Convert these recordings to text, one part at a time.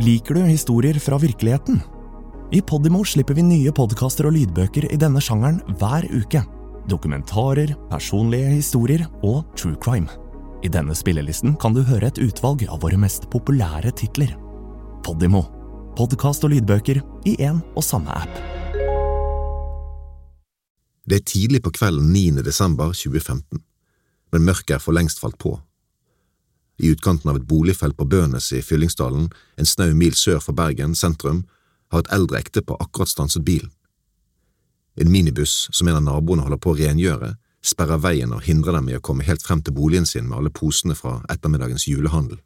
Liker du historier fra virkeligheten? I Podimo slipper vi nye podkaster og lydbøker i denne sjangeren hver uke. Dokumentarer, personlige historier og true crime. I denne spillelisten kan du høre et utvalg av våre mest populære titler. Podimo. Podkast og lydbøker i én og samme app. Det er tidlig på kvelden 9. desember 2015, men mørket er for lengst falt på. I utkanten av et boligfelt på Bønes i Fyllingsdalen, en snau mil sør for Bergen sentrum, har et eldre ektepar akkurat stanset bilen. En minibuss som en av naboene holder på å rengjøre, sperrer veien og hindrer dem i å komme helt frem til boligen sin med alle posene fra ettermiddagens julehandel.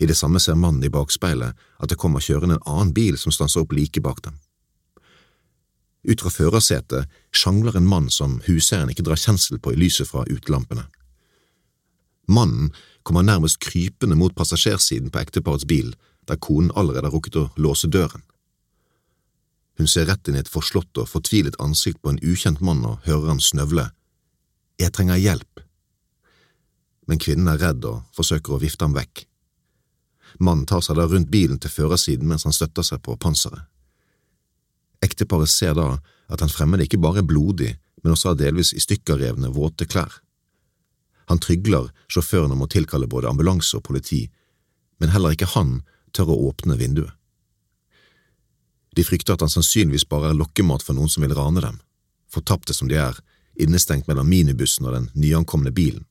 I det samme ser mannen i bakspeilet at det kommer kjørende en annen bil som stanser opp like bak dem. Ut fra førersetet sjangler en mann som huseieren ikke drar kjensel på i lyset fra utelampene. Mannen kommer nærmest krypende mot passasjersiden på ekteparets bil, der konen allerede har rukket å låse døren. Hun ser rett inn i et forslått og fortvilet ansikt på en ukjent mann og hører han snøvle. Jeg trenger hjelp. Men kvinnen er redd og forsøker å vifte ham vekk. Mannen tar seg da rundt bilen til førersiden mens han støtter seg på panseret. Ekteparet ser da at den fremmede ikke bare er blodig, men også har delvis i stykkerrevne, våte klær. Han trygler sjåføren om å tilkalle både ambulanse og politi, men heller ikke han tør å åpne vinduet. De frykter at han sannsynligvis bare er lokkemat for noen som vil rane dem, fortapte som de er, innestengt mellom minibussen og den nyankomne bilen.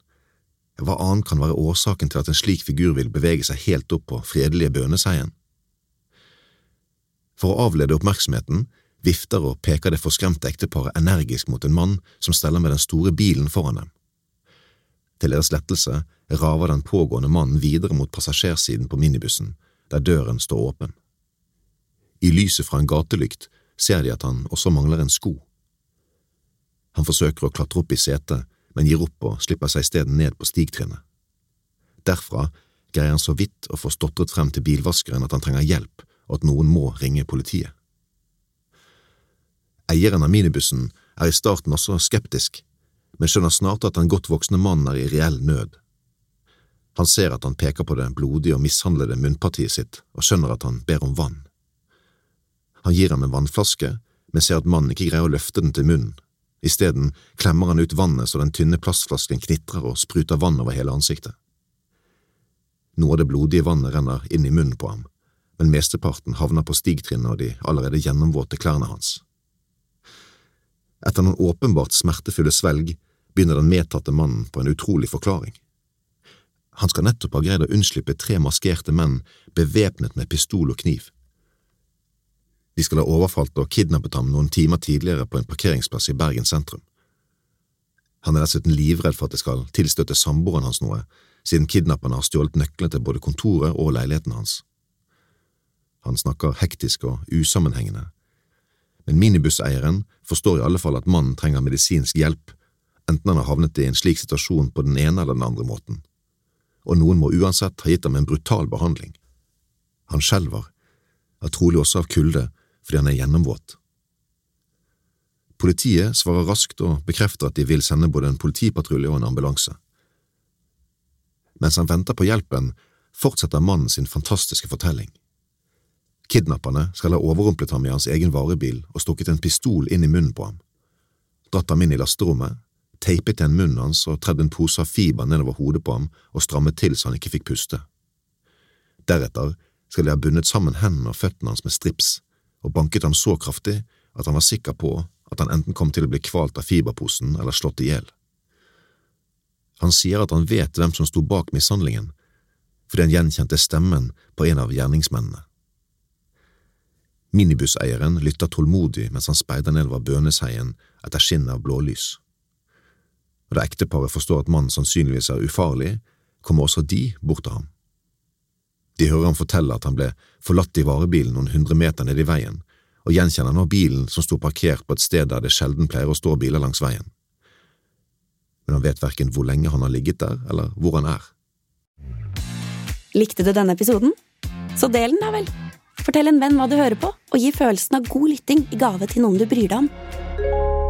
Hva annet kan være årsaken til at en slik figur vil bevege seg helt opp på fredelige Bøneseien? For å avlede oppmerksomheten vifter og peker det forskremte ekteparet energisk mot en mann som steller med den store bilen foran dem. Til deres lettelse raver den pågående mannen videre mot passasjersiden på minibussen, der døren står åpen. I lyset fra en gatelykt ser de at han også mangler en sko. Han forsøker å klatre opp i setet, men gir opp og slipper seg isteden ned på stigtrinnet. Derfra greier han så vidt å få stotret frem til bilvaskeren at han trenger hjelp, og at noen må ringe politiet. Eieren av minibussen er i starten også skeptisk, men skjønner snart at den godt voksne mannen er i reell nød. Han ser at han peker på det blodige og mishandlede munnpartiet sitt, og skjønner at han ber om vann. Han gir ham en vannflaske, men ser at mannen ikke greier å løfte den til munnen. Isteden klemmer han ut vannet så den tynne plastflasken knitrer og spruter vann over hele ansiktet. Noe av det blodige vannet renner inn i munnen på ham, men mesteparten havner på stigtrinnet og de allerede gjennomvåte klærne hans. Etter noen åpenbart smertefulle svelg begynner den medtatte mannen på en utrolig forklaring. Han skal nettopp ha greid å unnslippe tre maskerte menn bevæpnet med pistol og kniv. De skal ha overfalt og kidnappet ham noen timer tidligere på en parkeringsplass i Bergen sentrum. Han er dessuten livredd for at det skal tilstøtte samboeren hans noe, siden kidnapperne har stjålet nøklene til både kontoret og leiligheten hans. Han snakker hektisk og usammenhengende, men minibusseieren forstår i alle fall at mannen trenger medisinsk hjelp, enten han har havnet i en slik situasjon på den ene eller den andre måten, og noen må uansett ha gitt ham en brutal behandling. Han skjelver, er trolig også av kulde fordi han er gjennomvåt. Politiet svarer raskt og bekrefter at de vil sende både en politipatrulje og en ambulanse. Mens han venter på hjelpen, fortsetter mannen sin fantastiske fortelling. Kidnapperne skal ha overrumplet ham i hans egen varebil og stukket en pistol inn i munnen på ham, dratt ham inn i lasterommet, teipet igjen munnen hans og tredde en pose av fiber nedover hodet på ham og strammet til så han ikke fikk puste. Deretter skal de ha bundet sammen hendene og føttene hans med strips og banket ham så kraftig at han var sikker på at han enten kom til å bli kvalt av fiberposen eller slått i hjel. Han sier at han vet hvem som sto bak mishandlingen, fordi han gjenkjente stemmen på en av gjerningsmennene. Minibusseieren lytter tålmodig mens han speider nedover Bønesheien etter skinnet av blålys. Og da ekteparet forstår at mannen sannsynligvis er ufarlig, kommer også de bort til ham. De hører ham fortelle at han ble forlatt i varebilen noen hundre meter nede i veien, og gjenkjenner nå bilen som sto parkert på et sted der det sjelden pleier å stå biler langs veien. Men han vet verken hvor lenge han har ligget der, eller hvor han er. Likte du denne episoden? Så del den, da vel. Fortell en venn hva du hører på, og gi følelsen av god lytting i gave til noen du bryr deg om.